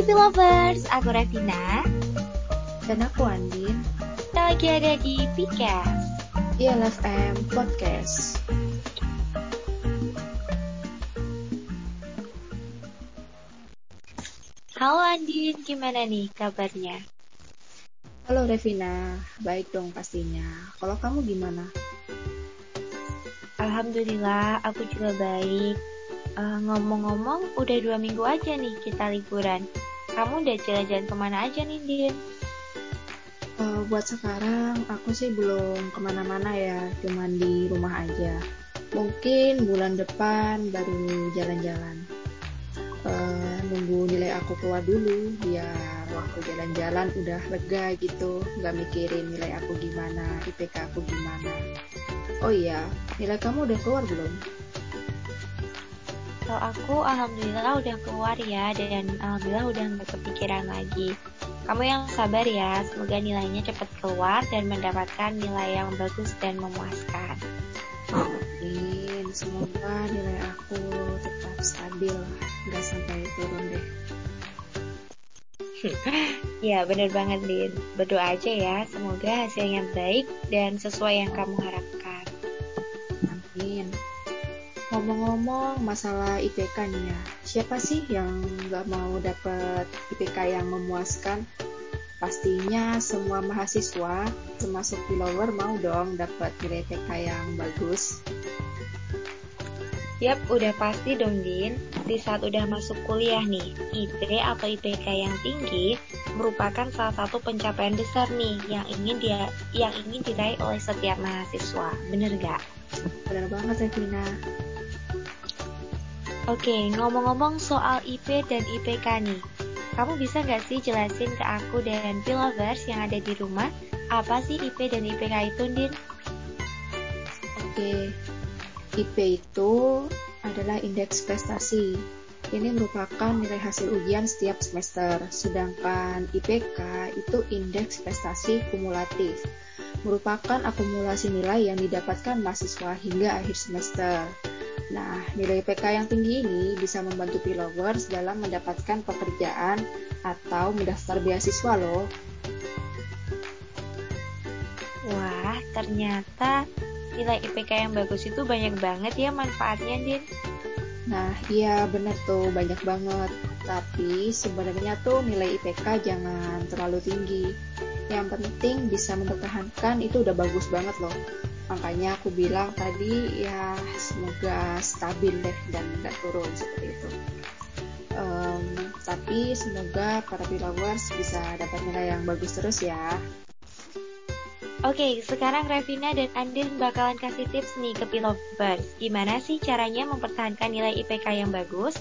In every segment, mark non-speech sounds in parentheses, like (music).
Hai Lovers, aku Revina. Dan aku Andin. Kita lagi ada di Pikas ILFM Podcast. Halo Andin, gimana nih kabarnya? Halo Revina, baik dong pastinya. Kalau kamu gimana? Alhamdulillah, aku juga baik. Uh, Ngomong-ngomong, udah dua minggu aja nih kita liburan kamu udah jalan-jalan ke mana aja nih, Din? Uh, buat sekarang, aku sih belum ke mana-mana ya, cuman di rumah aja. Mungkin bulan depan baru jalan-jalan. Uh, nunggu nilai aku keluar dulu, biar waktu jalan-jalan udah lega gitu, nggak mikirin nilai aku gimana, IPK aku gimana. Oh iya, nilai kamu udah keluar belum? Kalau aku alhamdulillah udah keluar ya dan alhamdulillah udah nggak kepikiran lagi. Kamu yang sabar ya, semoga nilainya cepat keluar dan mendapatkan nilai yang bagus dan memuaskan. Amin, semoga nilai aku tetap stabil, nggak sampai turun deh. (laughs) ya bener banget Din, berdoa aja ya, semoga hasilnya baik dan sesuai yang kamu harapkan. Ngomong-ngomong masalah IPK nih ya, siapa sih yang nggak mau dapat IPK yang memuaskan? Pastinya semua mahasiswa, termasuk follower mau dong dapat nilai IPK yang bagus. Yap, udah pasti dong Din. Di saat udah masuk kuliah nih, IP atau IPK yang tinggi merupakan salah satu pencapaian besar nih yang ingin dia yang ingin diraih oleh setiap mahasiswa. Bener gak? Bener banget Revina. Oke, ngomong-ngomong soal IP dan IPK nih. Kamu bisa nggak sih jelasin ke aku dan Pilovers yang ada di rumah, apa sih IP dan IPK itu, Din? Oke, IP itu adalah indeks prestasi. Ini merupakan nilai hasil ujian setiap semester, sedangkan IPK itu indeks prestasi kumulatif, merupakan akumulasi nilai yang didapatkan mahasiswa hingga akhir semester. Nah, nilai IPK yang tinggi ini bisa membantu P-Lovers dalam mendapatkan pekerjaan atau mendaftar beasiswa loh. Wah, ternyata nilai IPK yang bagus itu banyak banget ya manfaatnya, Din. Nah, iya bener tuh, banyak banget. Tapi sebenarnya tuh nilai IPK jangan terlalu tinggi. Yang penting bisa mempertahankan itu udah bagus banget loh makanya aku bilang tadi ya semoga stabil deh dan nggak turun seperti itu um, tapi semoga para followers bisa dapat nilai yang bagus terus ya Oke, sekarang Revina dan Andin bakalan kasih tips nih ke Pilovers. Gimana sih caranya mempertahankan nilai IPK yang bagus?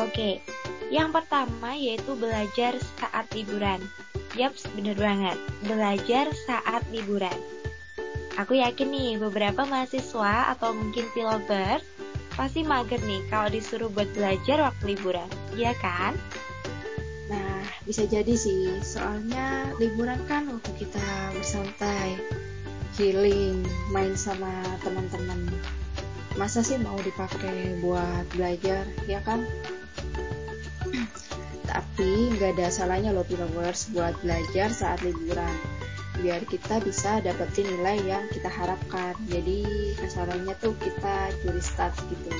Oke, yang pertama yaitu belajar saat liburan. Yaps, bener banget. Belajar saat liburan. Aku yakin nih beberapa mahasiswa atau mungkin pilover pasti mager nih kalau disuruh buat belajar waktu liburan, iya kan? Nah, bisa jadi sih, soalnya liburan kan waktu kita bersantai, healing, main sama teman-teman. Masa sih mau dipakai buat belajar, ya kan? (clears throat) Tapi nggak ada salahnya loh lovers buat belajar saat liburan biar kita bisa dapetin nilai yang kita harapkan jadi kasarannya tuh kita curi start gitu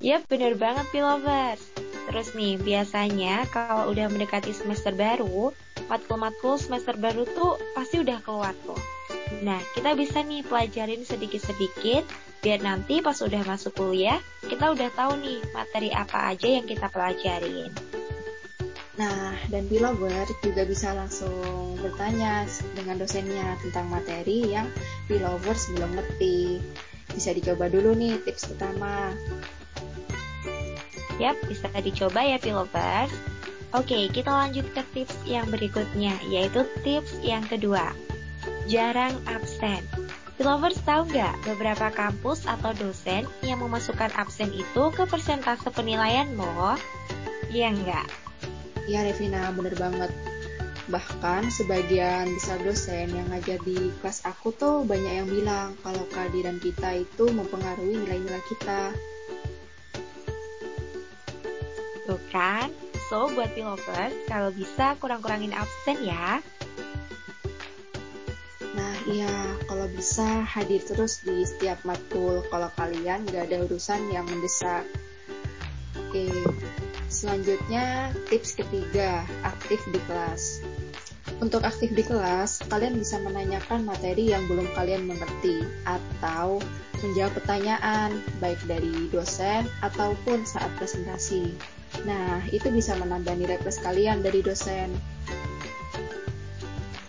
Yap, bener banget Pilovers. Terus nih, biasanya kalau udah mendekati semester baru, matkul-matkul semester baru tuh pasti udah keluar tuh. Nah, kita bisa nih pelajarin sedikit-sedikit, biar nanti pas udah masuk kuliah, kita udah tahu nih materi apa aja yang kita pelajarin. Nah, dan Pilover juga bisa langsung bertanya dengan dosennya tentang materi yang Pilovers belum ngerti. Bisa dicoba dulu nih tips pertama. Yap, bisa dicoba ya Pilovers. Oke, kita lanjut ke tips yang berikutnya, yaitu tips yang kedua. Jarang absen. Pilovers tahu nggak beberapa kampus atau dosen yang memasukkan absen itu ke persentase penilaian loh? Iya nggak? Ya Revina, bener banget. Bahkan sebagian besar dosen yang ngajar di kelas aku tuh banyak yang bilang kalau kehadiran kita itu mempengaruhi nilai-nilai kita. Tuh kan? So, buat pilovers, kalau bisa kurang-kurangin absen ya. Nah, iya, kalau bisa hadir terus di setiap matkul kalau kalian gak ada urusan yang mendesak. Oke, selanjutnya tips ketiga, aktif di kelas. Untuk aktif di kelas, kalian bisa menanyakan materi yang belum kalian mengerti atau menjawab pertanyaan baik dari dosen ataupun saat presentasi. Nah, itu bisa menambah nilai plus kalian dari dosen.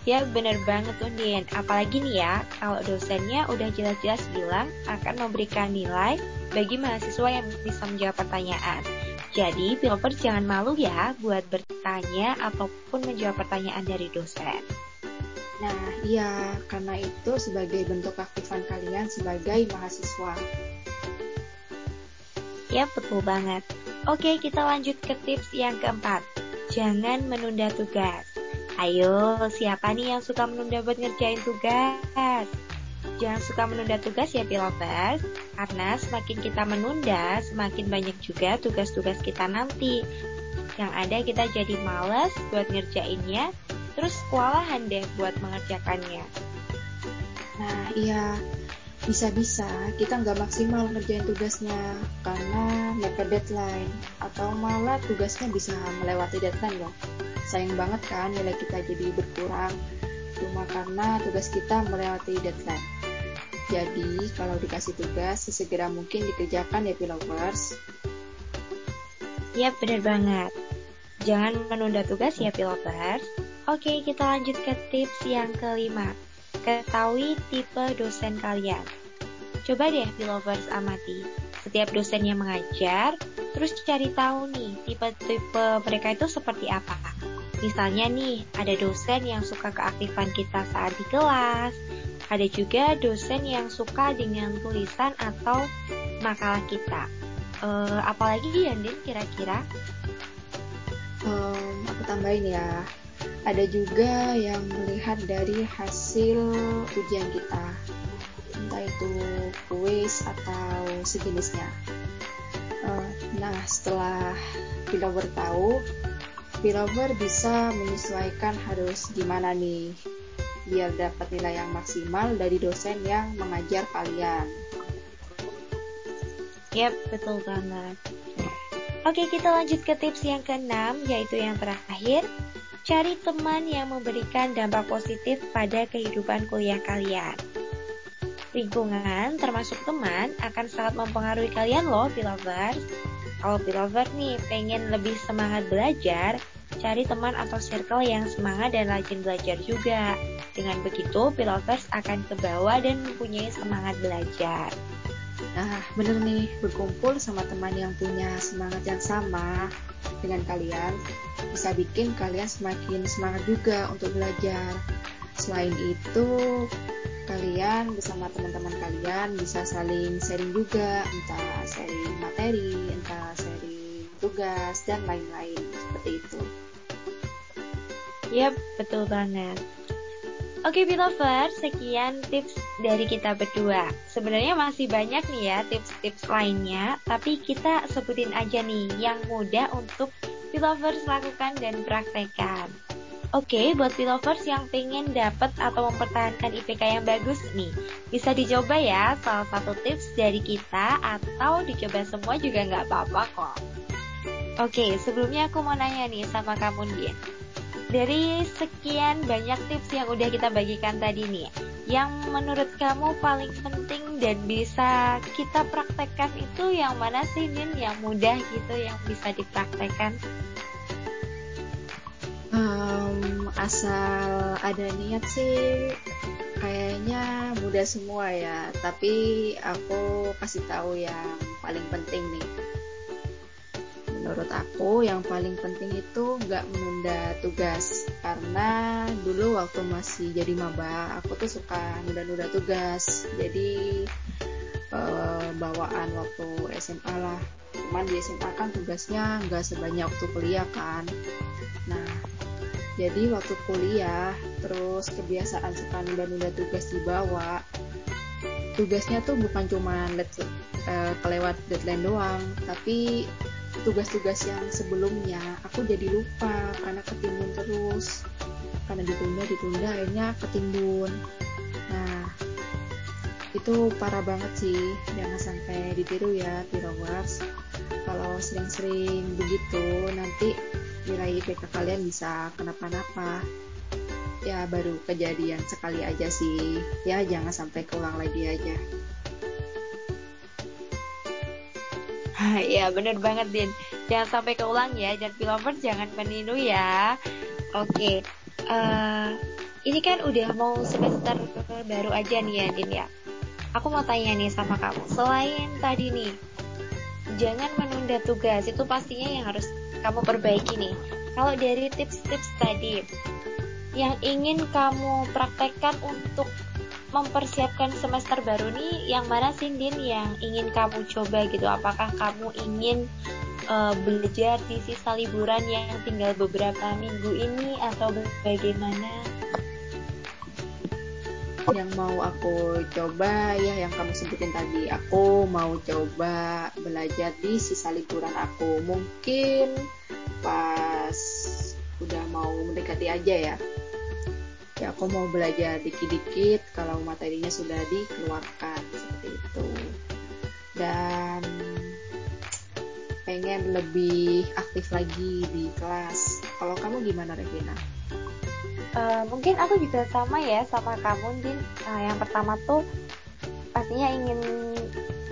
Ya bener banget tuh Din, apalagi nih ya, kalau dosennya udah jelas-jelas bilang akan memberikan nilai bagi mahasiswa yang bisa menjawab pertanyaan. Jadi, Pilopers jangan malu ya buat bertanya ataupun menjawab pertanyaan dari dosen. Nah, iya, karena itu sebagai bentuk aktifan kalian sebagai mahasiswa. Ya, betul banget. Oke, kita lanjut ke tips yang keempat. Jangan menunda tugas. Ayo, siapa nih yang suka menunda buat ngerjain tugas? Jangan suka menunda tugas ya Pilopers, karena semakin kita menunda, semakin banyak juga tugas-tugas kita nanti. Yang ada kita jadi males buat ngerjainnya, terus kewalahan deh buat mengerjakannya. Nah, iya, bisa-bisa kita nggak maksimal ngerjain tugasnya karena mepet deadline atau malah tugasnya bisa melewati deadline loh sayang banget kan nilai kita jadi berkurang cuma karena tugas kita melewati deadline jadi kalau dikasih tugas sesegera mungkin dikerjakan ya pilovers Yap bener banget jangan menunda tugas ya pilovers Oke kita lanjut ke tips yang kelima Ketahui tipe dosen kalian. Coba deh lovers amati. Setiap dosen yang mengajar, terus cari tahu nih tipe-tipe mereka itu seperti apa. Misalnya nih, ada dosen yang suka keaktifan kita saat di kelas, ada juga dosen yang suka dengan tulisan atau makalah kita. Uh, apalagi Yandin kira-kira? Um, aku tambahin ya, ada juga yang melihat dari hasil ujian kita, entah itu kuis atau sejenisnya. Uh, nah, setelah Pilover tahu, Pilover bisa menyesuaikan harus gimana nih biar dapat nilai yang maksimal dari dosen yang mengajar kalian. Yap, betul banget. Oke, kita lanjut ke tips yang keenam, yaitu yang terakhir, Cari teman yang memberikan dampak positif pada kehidupan kuliah kalian. Lingkungan, termasuk teman, akan sangat mempengaruhi kalian loh, Pilovers. Kalau Pilover nih pengen lebih semangat belajar, cari teman atau circle yang semangat dan rajin belajar juga. Dengan begitu, Pilovers akan ke bawah dan mempunyai semangat belajar. Nah, bener nih, berkumpul sama teman yang punya semangat yang sama dengan kalian bisa bikin kalian semakin semangat juga untuk belajar. Selain itu, kalian bersama teman-teman kalian bisa saling sharing juga, entah sharing materi, entah sharing tugas, dan lain-lain seperti itu. Yap, betul banget. Oke Belover, sekian tips dari kita berdua. Sebenarnya masih banyak nih ya tips-tips lainnya, tapi kita sebutin aja nih yang mudah untuk Belovers lakukan dan praktekkan. Oke, buat Belovers yang pengen dapat atau mempertahankan IPK yang bagus nih, bisa dicoba ya salah satu tips dari kita atau dicoba semua juga nggak apa-apa kok. Oke, sebelumnya aku mau nanya nih sama kamu Din. Dari sekian banyak tips yang udah kita bagikan tadi nih, yang menurut kamu paling penting dan bisa kita praktekkan itu yang mana sih Din? Yang mudah gitu, yang bisa dipraktekkan? Um, asal ada niat sih, kayaknya mudah semua ya. Tapi aku kasih tahu yang paling penting nih menurut aku yang paling penting itu nggak menunda tugas. Karena dulu waktu masih jadi maba aku tuh suka nunda-nunda tugas. Jadi eh, bawaan waktu SMA lah. Cuman di SMA kan tugasnya nggak sebanyak waktu kuliah kan. Nah jadi waktu kuliah terus kebiasaan suka nunda-nunda tugas dibawa tugasnya tuh bukan cuma let, uh, kelewat deadline doang tapi tugas-tugas yang sebelumnya aku jadi lupa karena ketimbun terus. Karena ditunda ditunda akhirnya ketimbun. Nah itu parah banget sih. Jangan sampai ditiru ya tirawars. Kalau sering-sering begitu nanti nilai IPK kalian bisa kenapa-napa. Ya baru kejadian sekali aja sih. Ya jangan sampai keulang lagi aja (laughs) ya bener banget Din. Jangan sampai keulang ya dan pilover jangan meniru ya. Oke okay. uh, eh, ini kan udah mau semester baru aja nih ya Din ya. Aku mau tanya nih sama kamu selain tadi nih jangan menunda tugas itu pastinya yang harus kamu perbaiki nih. Kalau dari tips-tips tadi yang ingin kamu praktekkan untuk mempersiapkan semester baru nih yang mana sih Din yang ingin kamu coba gitu? Apakah kamu ingin uh, belajar di sisa liburan yang tinggal beberapa minggu ini atau bagaimana? Yang mau aku coba ya yang kamu sebutin tadi. Aku mau coba belajar di sisa liburan aku. Mungkin pas udah mau mendekati aja ya aku mau belajar dikit-dikit kalau materinya sudah dikeluarkan seperti itu. Dan pengen lebih aktif lagi di kelas. Kalau kamu gimana Revina? Uh, mungkin aku juga sama ya sama kamu Din uh, yang pertama tuh pastinya ingin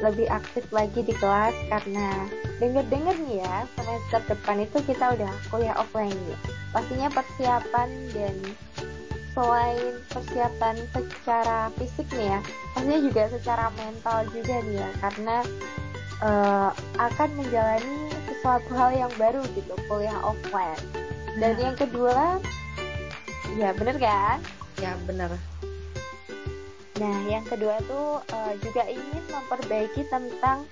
lebih aktif lagi di kelas karena denger-denger nih ya semester depan itu kita udah kuliah offline ya. Pastinya persiapan dan selain persiapan secara fisik nih ya, pastinya juga secara mental juga nih ya, karena uh, akan menjalani sesuatu hal yang baru gitu, kuliah offline. Dan nah. yang kedua, ya bener kan? Ya bener. Nah, yang kedua tuh uh, juga ingin memperbaiki tentang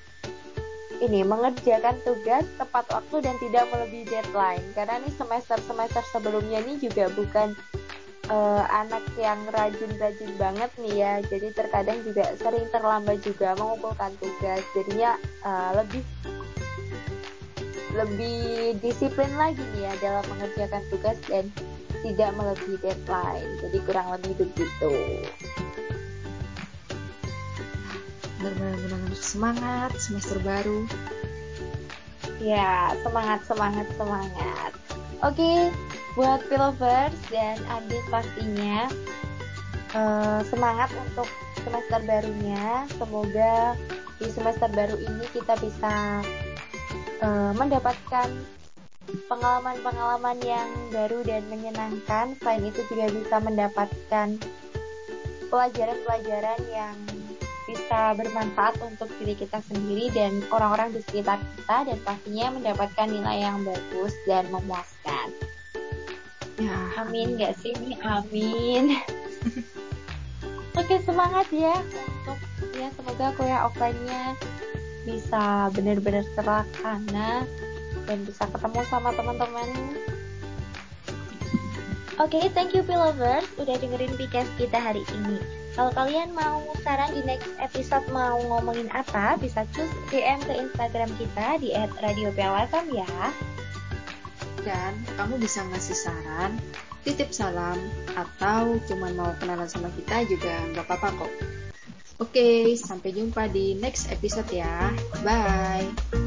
ini mengerjakan tugas tepat waktu dan tidak melebihi deadline karena ini semester semester sebelumnya ini juga bukan uh, anak yang rajin-rajin banget nih ya. Jadi terkadang juga sering terlambat juga mengumpulkan tugas. Jadinya uh, lebih lebih disiplin lagi nih ya dalam mengerjakan tugas dan tidak melebihi deadline. Jadi kurang lebih begitu. Benar-benar semangat semester baru. Ya semangat semangat semangat. Oke okay buat Pilovers dan Adit pastinya uh, semangat untuk semester barunya. Semoga di semester baru ini kita bisa uh, mendapatkan pengalaman-pengalaman yang baru dan menyenangkan. Selain itu juga bisa mendapatkan pelajaran-pelajaran yang bisa bermanfaat untuk diri kita sendiri dan orang-orang di sekitar kita dan pastinya mendapatkan nilai yang bagus dan memuaskan. Ya, amin gak sih? Amin. Oke semangat ya untuk ya semoga kuliah offline-nya bisa benar-benar terlaksana dan bisa ketemu sama teman-teman. Oke, okay, thank you Pilovers udah dengerin podcast kita hari ini. Kalau kalian mau saran di next episode mau ngomongin apa, bisa cus DM ke Instagram kita di @radiopiawasam ya dan kamu bisa ngasih saran, titip salam, atau cuma mau kenalan sama kita juga nggak apa-apa kok. Oke, sampai jumpa di next episode ya. Bye.